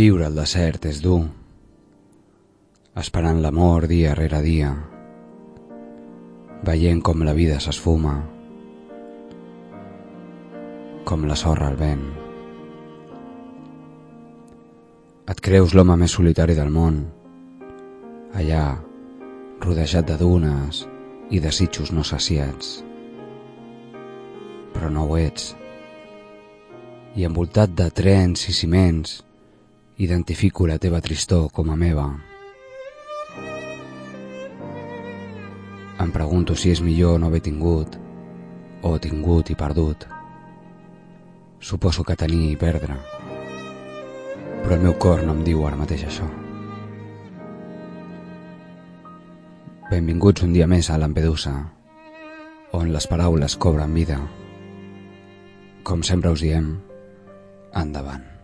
Viure al desert és dur, esperant l'amor dia rere dia, veient com la vida s'esfuma, com la sorra al vent. Et creus l'home més solitari del món, allà, rodejat de dunes i desitjos no saciats. Però no ho ets. I envoltat de trens i ciments, Identifico la teva tristor com a meva. Em pregunto si és millor no haver tingut o tingut i perdut. Suposo que tenir i perdre. Però el meu cor no em diu ara mateix això. Benvinguts un dia més a Lampedusa, on les paraules cobren vida. Com sempre us diem, endavant.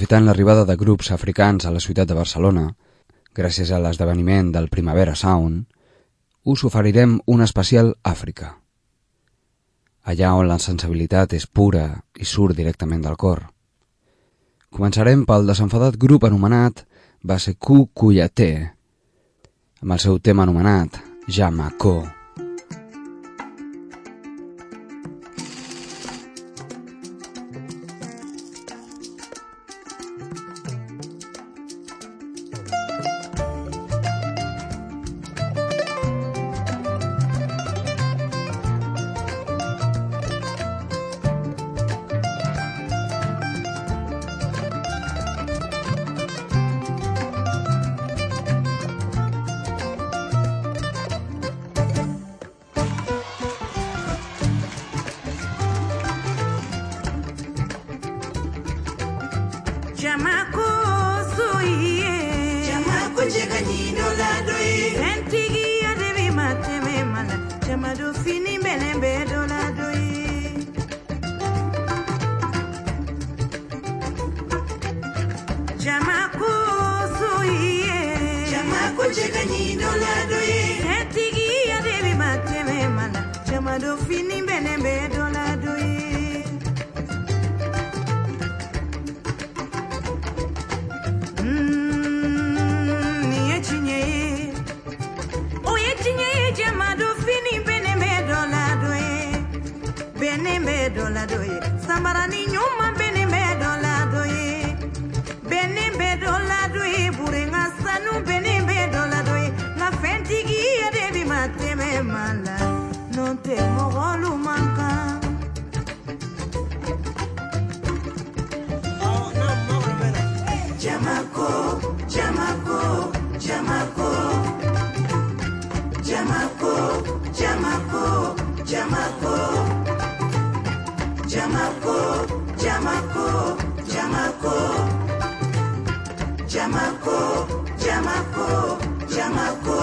Aprofitant l'arribada de grups africans a la ciutat de Barcelona, gràcies a l'esdeveniment del Primavera Sound, us oferirem un especial Àfrica. Allà on la sensibilitat és pura i surt directament del cor. Començarem pel desenfadat grup anomenat Baseku Kuyate, amb el seu tema anomenat Jamako. Senido la doye mateme mana Chama do fini doye. Mmm, niye chinye ye Oye chinye ye chama do Bene mbedo la Sambara ni nyuma jamako. Jamako jamako jamako. Jamako jamako jamako.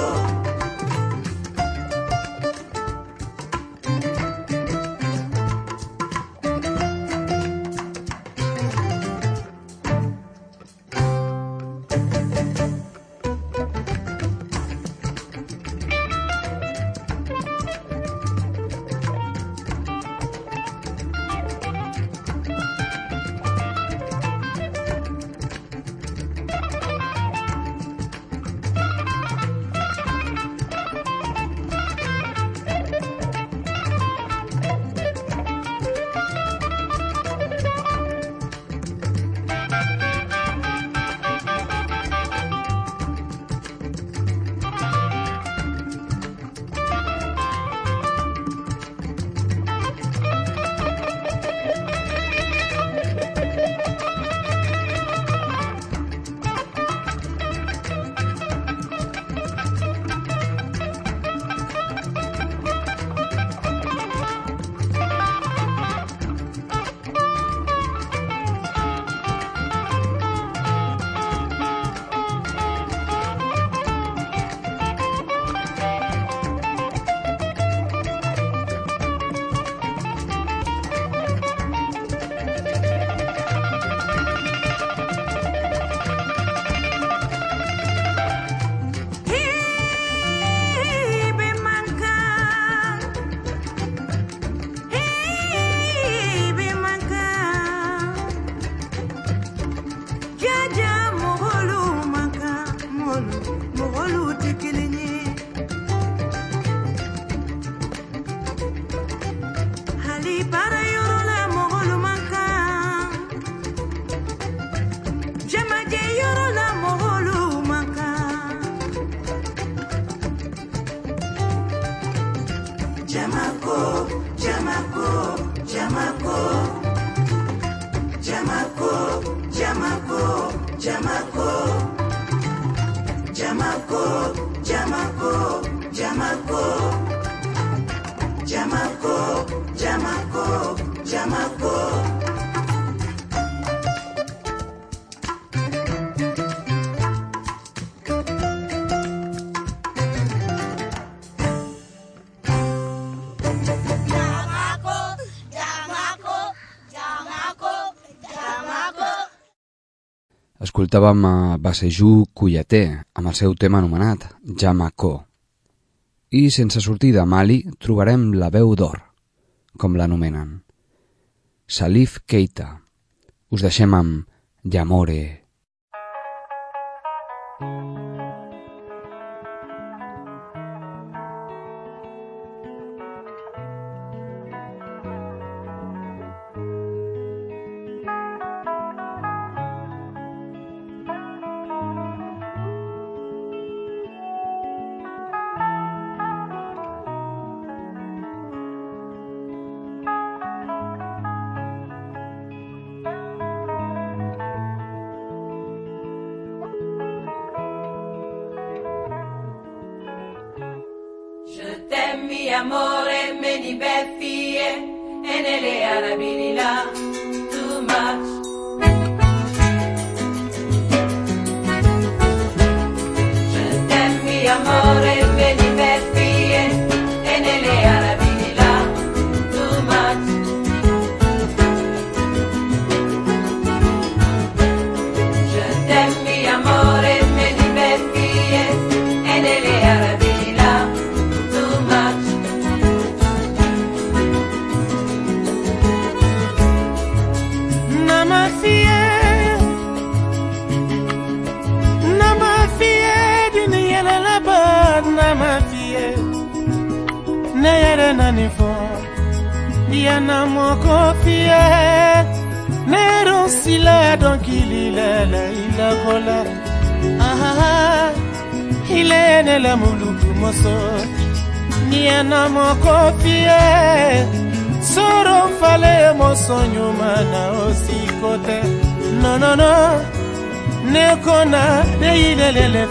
jamako jamako. Jamako jamako jamako. Jamako jamako jamako. escoltàvem a Basejú Cuyaté amb el seu tema anomenat Jamacó. I sense sortir de Mali trobarem la veu d'or, com l'anomenen. Salif Keita. Us deixem amb Yamore.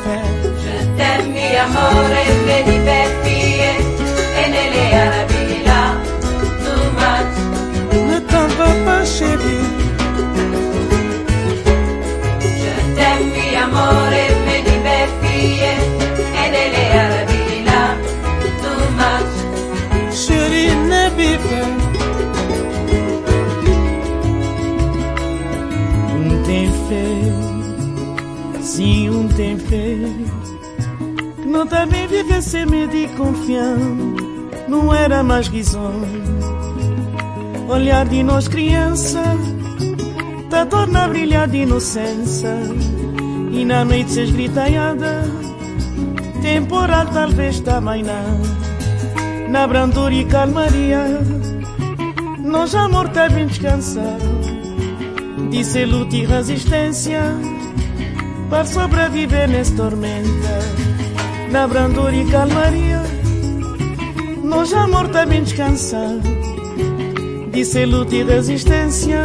te. Je mi amore, vedi fé. Não também viver sem medo e confiar, não era mais risonho. Olhar de nós criança, tá torna a brilhar de inocência. E na noite se esgritaiada, temporal talvez também não. Na brandura e calmaria, nós amor tá bem descansado. Disse luta e resistência para sobreviver nas tormentas, na brandura e calmaria. Nós amor também descansar de ser luta e resistência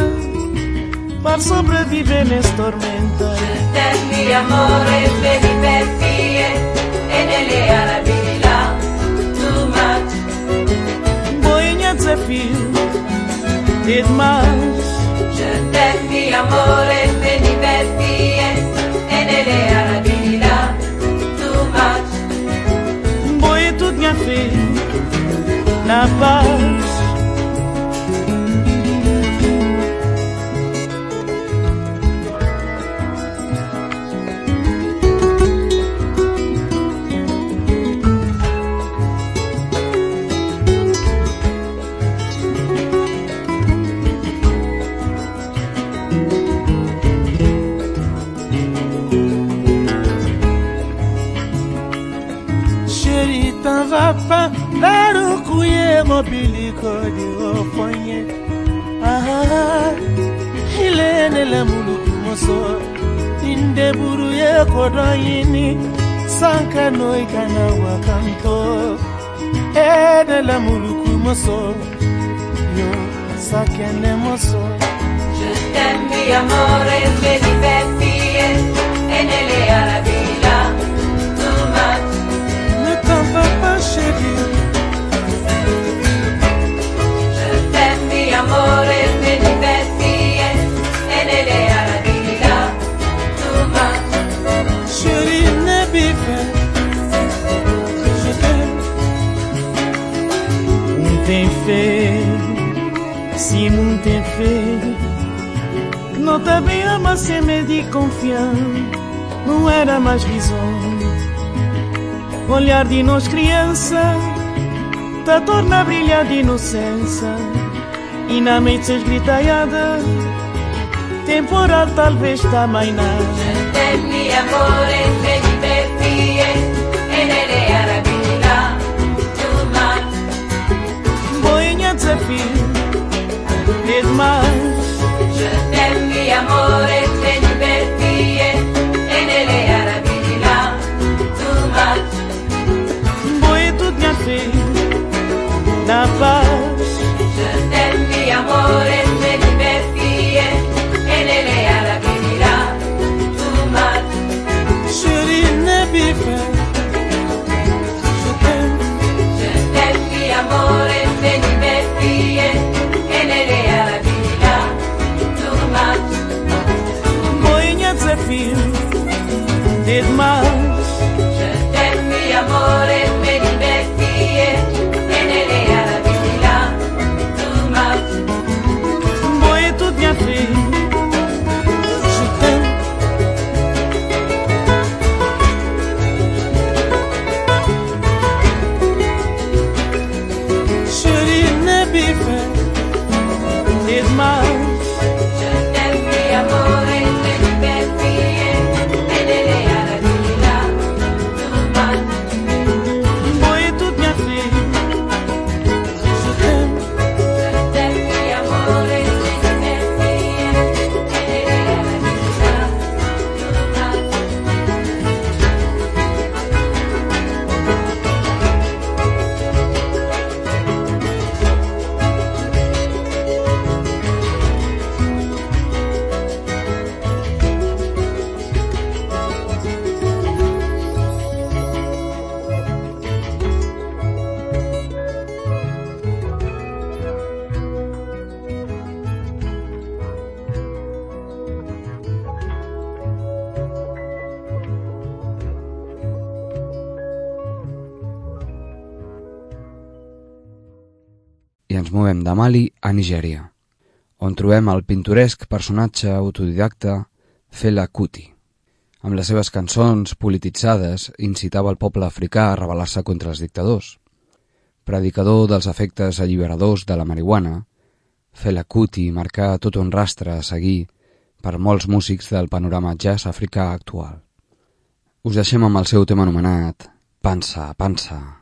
para sobreviver nas tormentas. Terni amore vedi per fie e a la vida, tu mat. Boinha desafio e demais. Je t'aime amore vedi per fie na paz. Mobiliko di ofonye. Aha ile ne la muluku moso. Inde buru ye kodoyini sanka noi kana wakanto. E ne la muluku moso. Yo sakene moso. Je t'aime mi amore, me divertie e nelle arabi Não Nota ama sem medo de confiança, não era mais visão. Olhar de nós criança, tá torna a brilhar de inocência. E na mente se esgritaiada, temporal talvez também não. Mi amore, vedi per tie, e nelle vida. tu ma. Voglio desafio. quieres más. Je mi amor eterno. De Mali a Nigèria, on trobem el pintoresc personatge autodidacta Fela Kuti. Amb les seves cançons polititzades incitava el poble africà a rebel·lar-se contra els dictadors. Predicador dels efectes alliberadors de la marihuana, Fela Kuti marcà tot un rastre a seguir per molts músics del panorama jazz africà actual. Us deixem amb el seu tema anomenat Pansa, Pansa.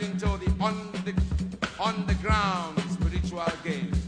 We shall get into the on the underground spiritual game.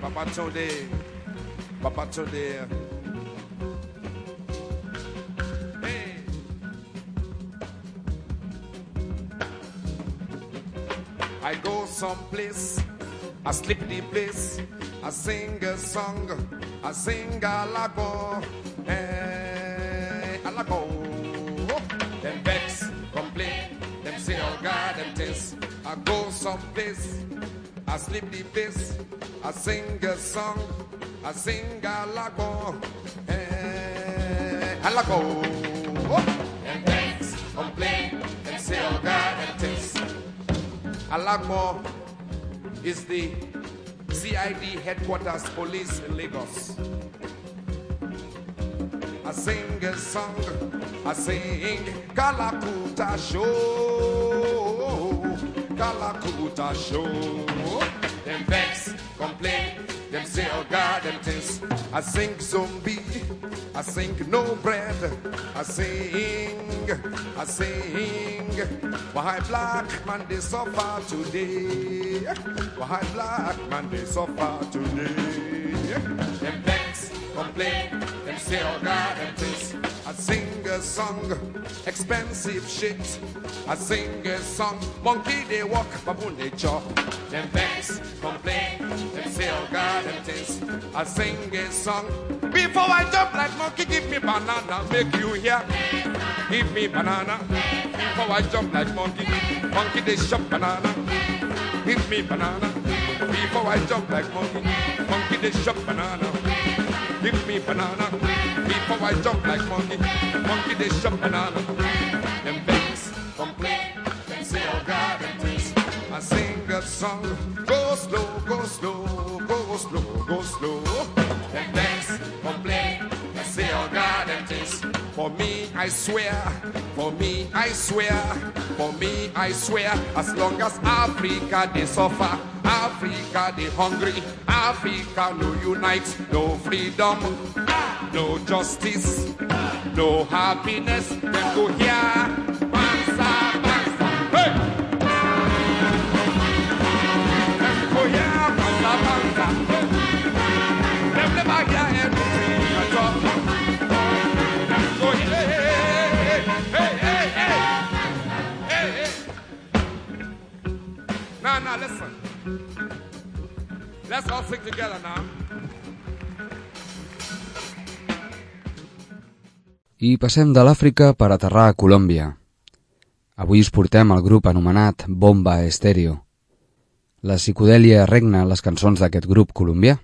Papa Papa. Hey. I go someplace, I sleep the place, I sing a song, I sing a lago, hey. Them vex, complain, them say, oh God, them things. I go someplace, I sleep the place, I sing a song, I sing a lago, hey, eh, a lago. Them vex, complain, them say, oh God, them things. Alagbon is the CID headquarters police in Lagos. I sing a song, I sing Kalakuta show, Kalakuta show. Them vex, complain, them say, oh God, them things. I sing zombie, I sing no bread, I sing, I sing. Why black man they suffer today? Why black man they suffer today? Them vex, complain, them say, oh God, a song, expensive shit. I sing a song, monkey they walk, baboon they chop. Them vex, complain, them say, oh God, them things. I sing a song. Before I jump like monkey, give me banana, make you hear. Give me banana. Before I jump like monkey, monkey they shop banana. Give me banana. Before I jump like monkey, monkey they shop banana. Give me banana. People I jump like monkey, monkey they shop banana. Them vex, complain, them say oh God them things. I sing a song, go slow, go slow, go slow, go slow. Them vex, complain, For me, I swear, for me, I swear, for me, I swear, as long as Africa they suffer, Africa they hungry, Africa no unite, no freedom, no justice, no happiness, them go here, Now, listen. Let's all sing together now. I passem de l'Àfrica per aterrar a Colòmbia. Avui us portem el grup anomenat Bomba Estéreo. La psicodèlia regna les cançons d'aquest grup colombià,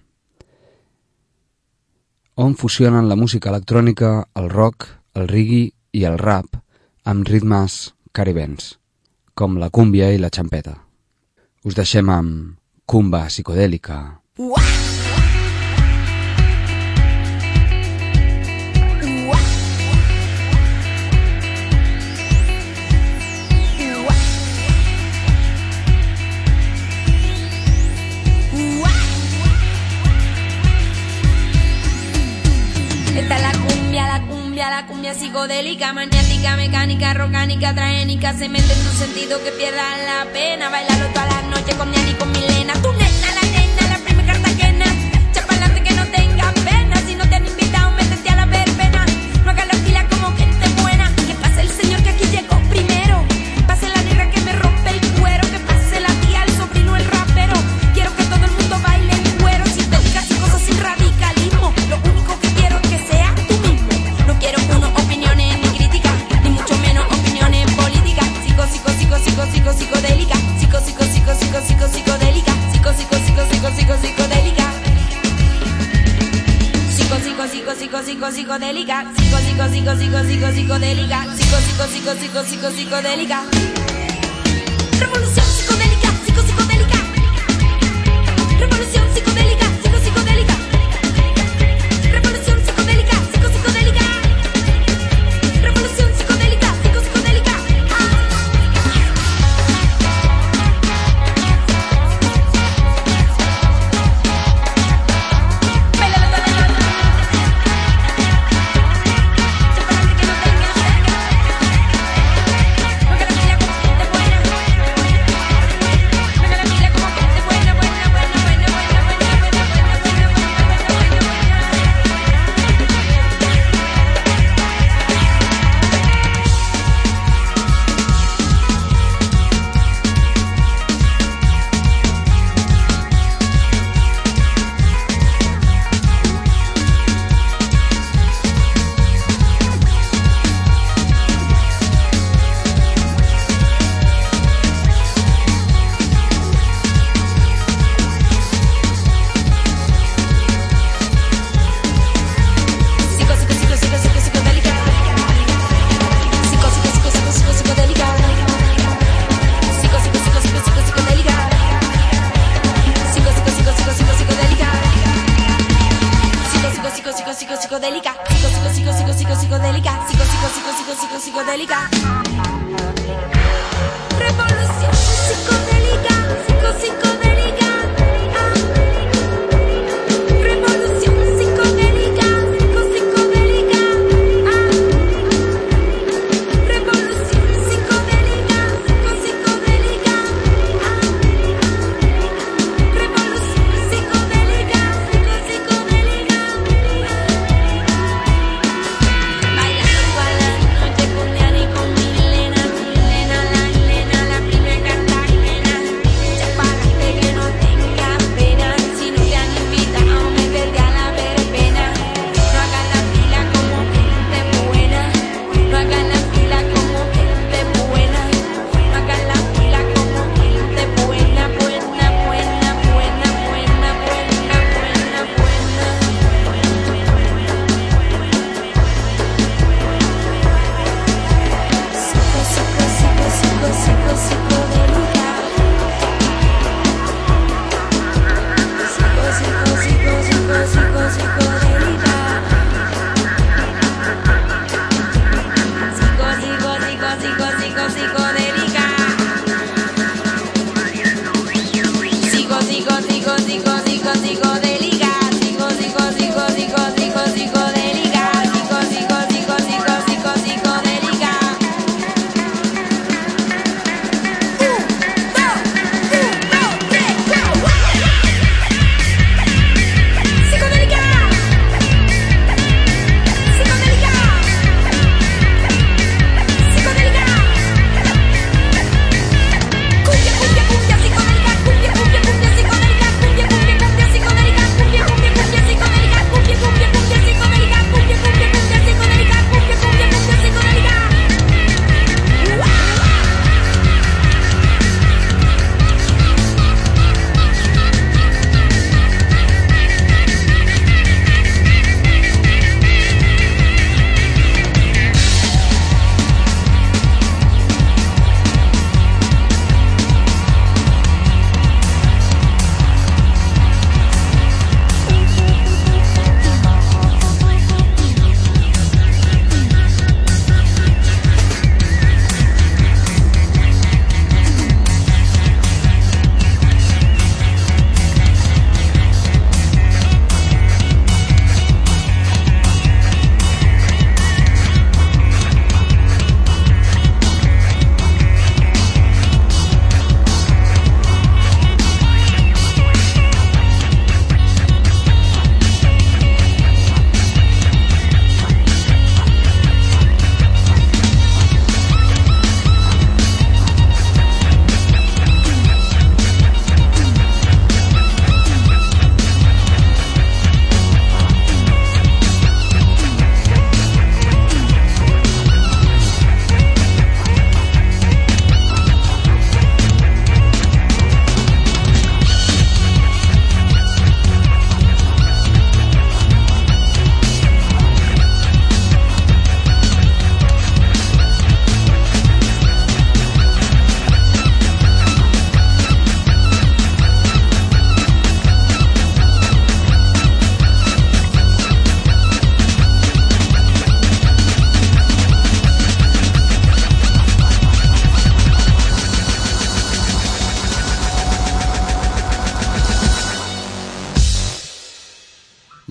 on fusionen la música electrònica, el rock, el reggae i el rap amb ritmes caribens, com la cúmbia i la xampeta. Us deixem amb Cumba Psicodèlica. Esta cumbia, la cumbia, psicodélica, maniática, mecánica, rocánica, traénica, se mete en tu sentido que pierdas la pena. Bailarlo toda la noche con mi Ani, con Milena. Psicodélica. Psico, psico, psico, psico, psico, psicodélica. Psico, psico, psico, psico, psico, psicodélica. Psico, psico, psico, psico, psico, psicodélica. Psico, psico, psico, psico, psico, psicodélica. Psico, psico, psico, psico. Revolución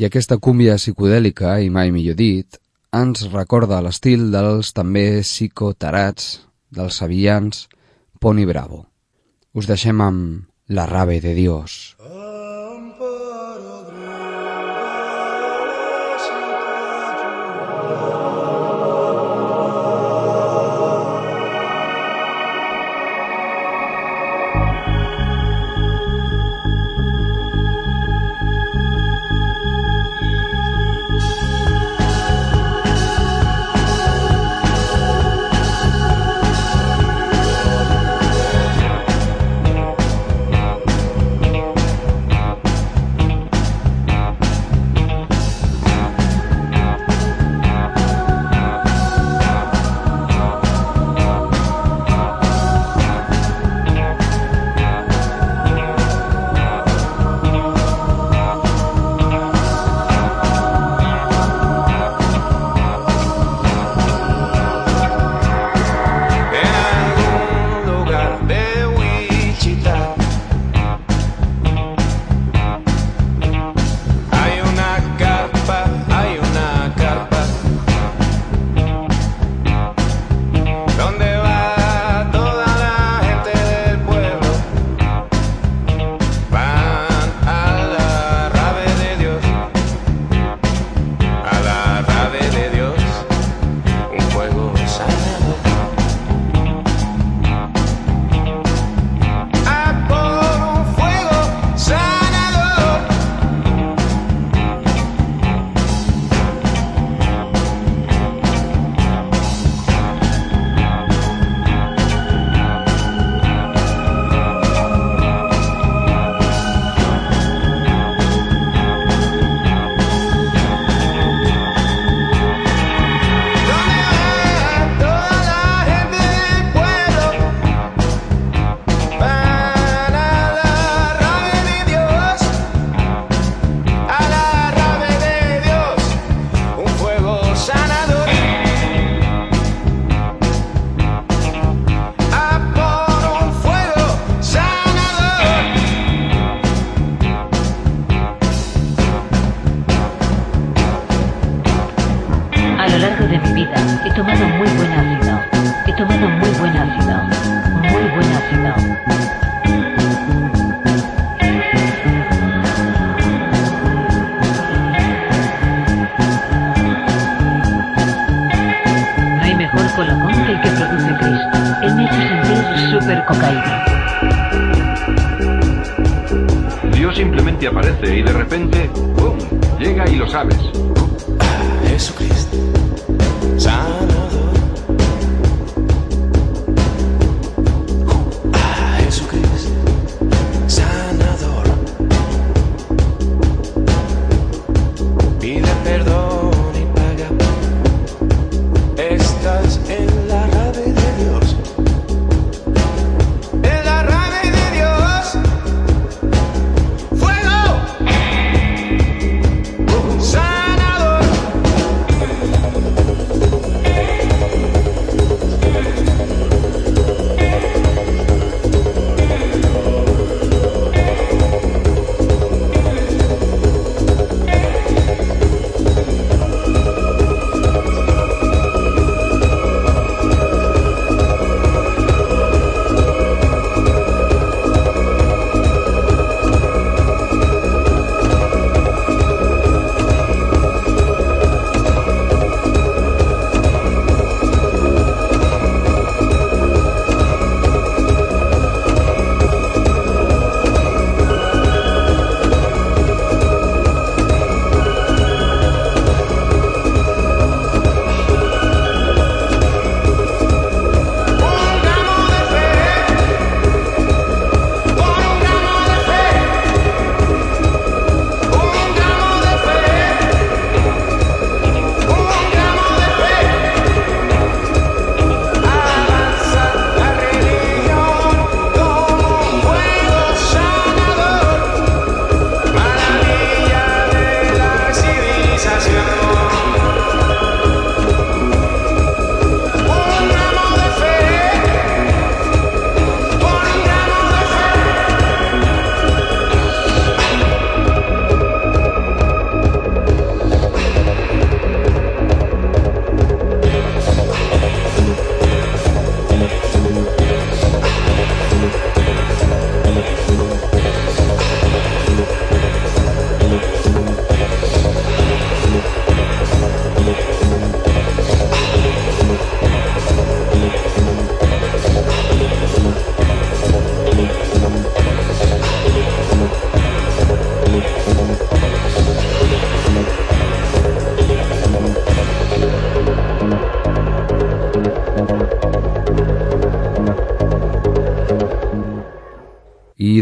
I aquesta cúmbia psicodèlica, i mai millor dit, ens recorda l'estil dels també psicotarats, dels sevillans, Pony Bravo. Us deixem amb La rave de Dios. Oh.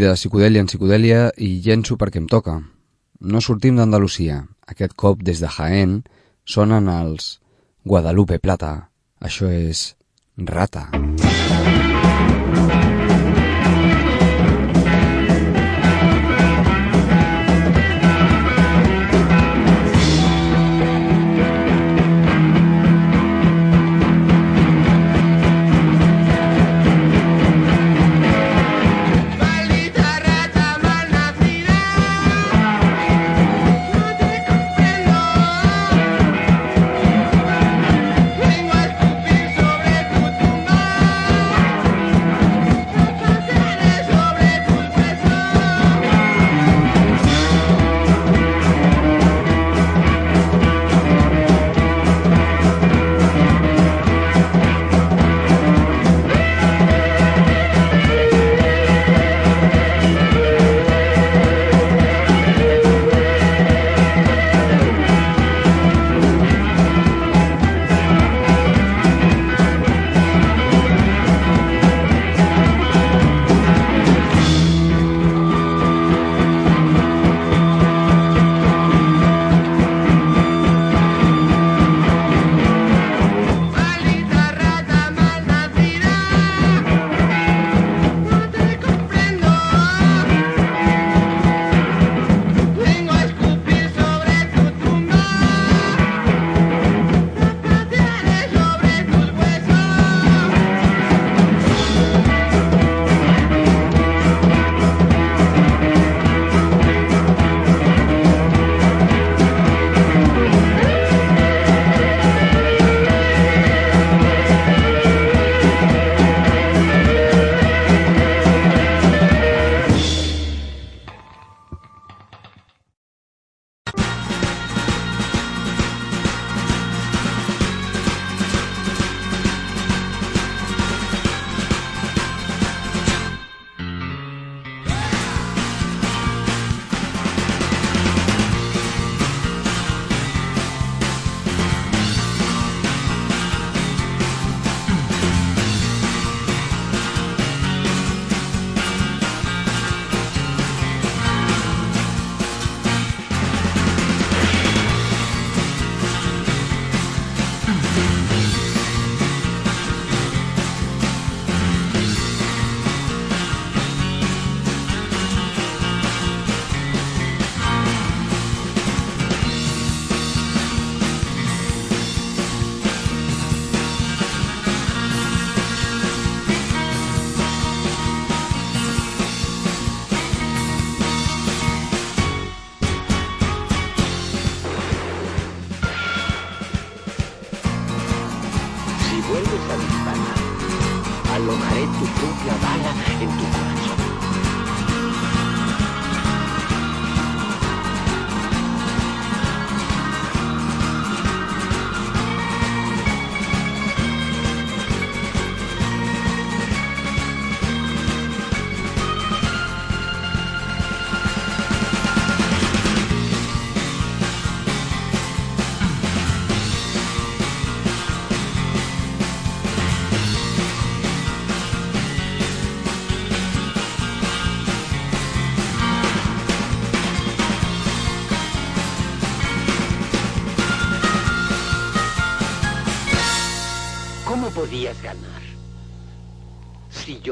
de psicodèlia en psicodèlia i llenço perquè em toca. No sortim d'Andalusia. Aquest cop des de Jaén sonen els Guadalupe Plata. Això és Rata. Rata.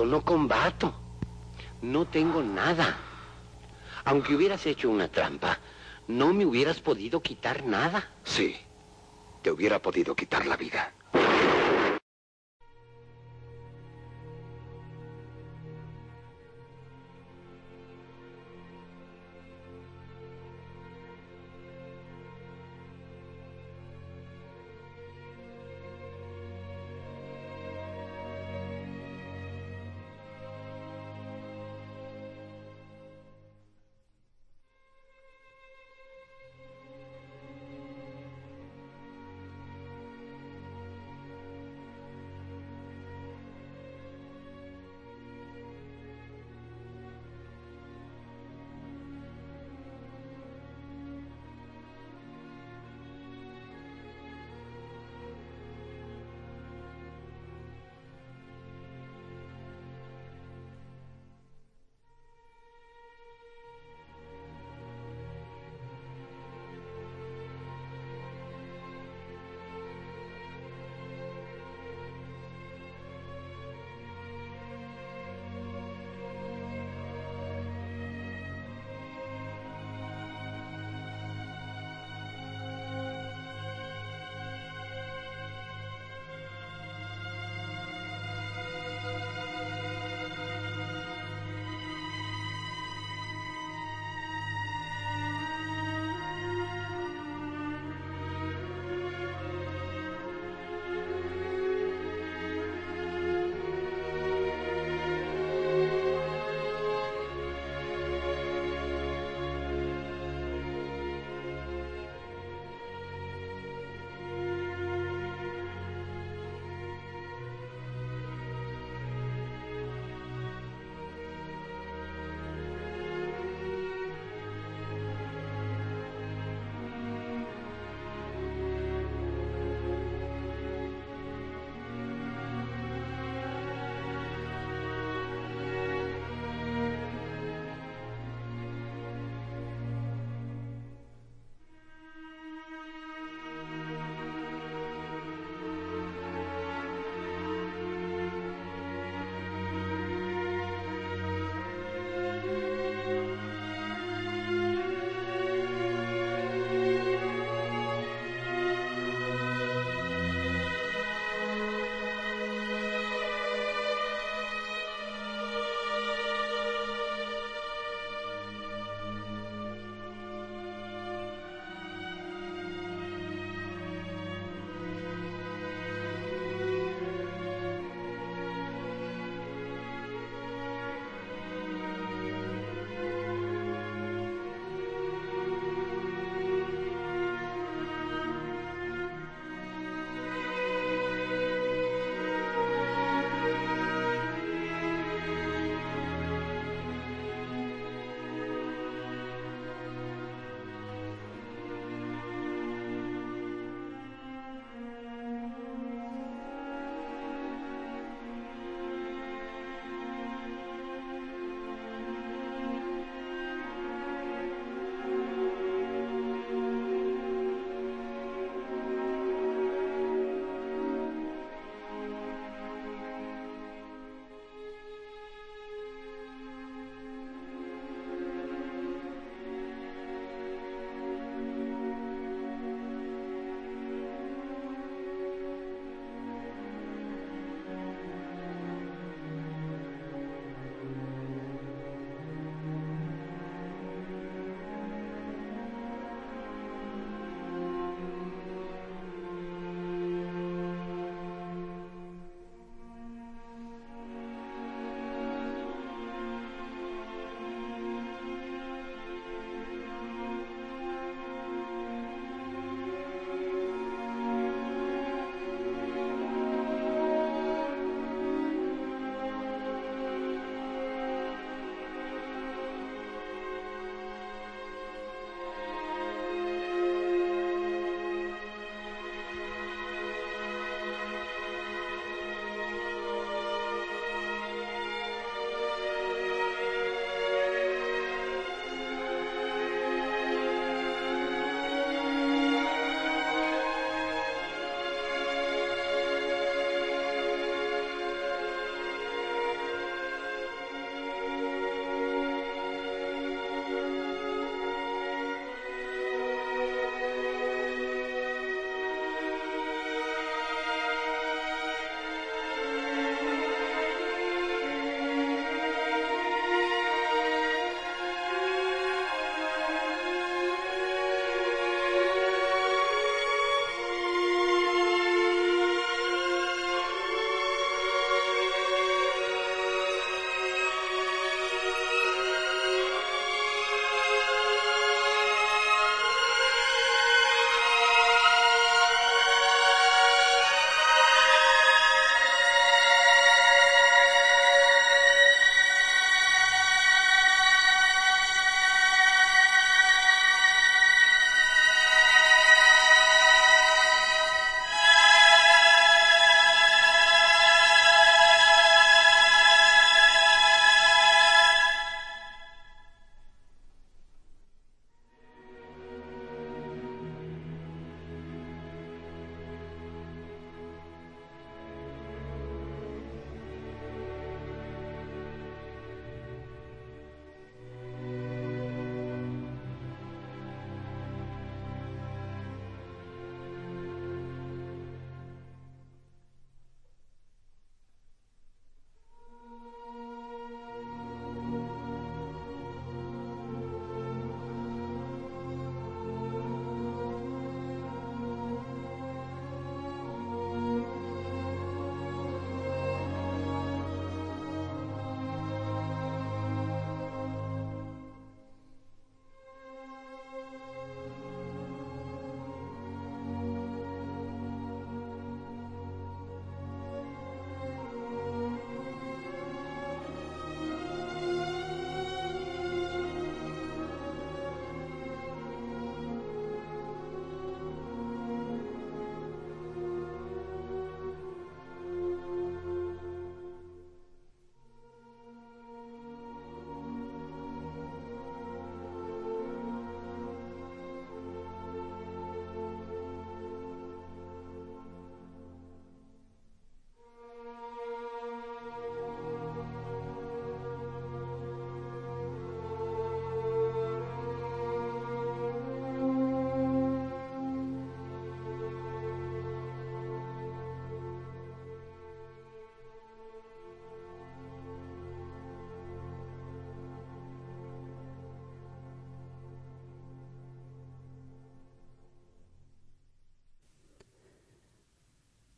No combato, no tengo nada. Aunque hubieras hecho una trampa, no me hubieras podido quitar nada. Sí, te hubiera podido quitar la vida.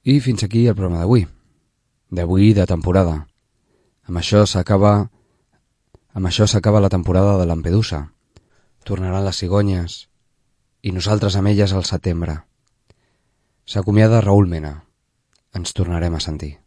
I fins aquí el programa d'avui. D'avui de temporada. Amb això s'acaba amb això s'acaba la temporada de Lampedusa. Tornaran les cigonyes i nosaltres amb elles al setembre. S'acomiada Raül Mena. Ens tornarem a sentir.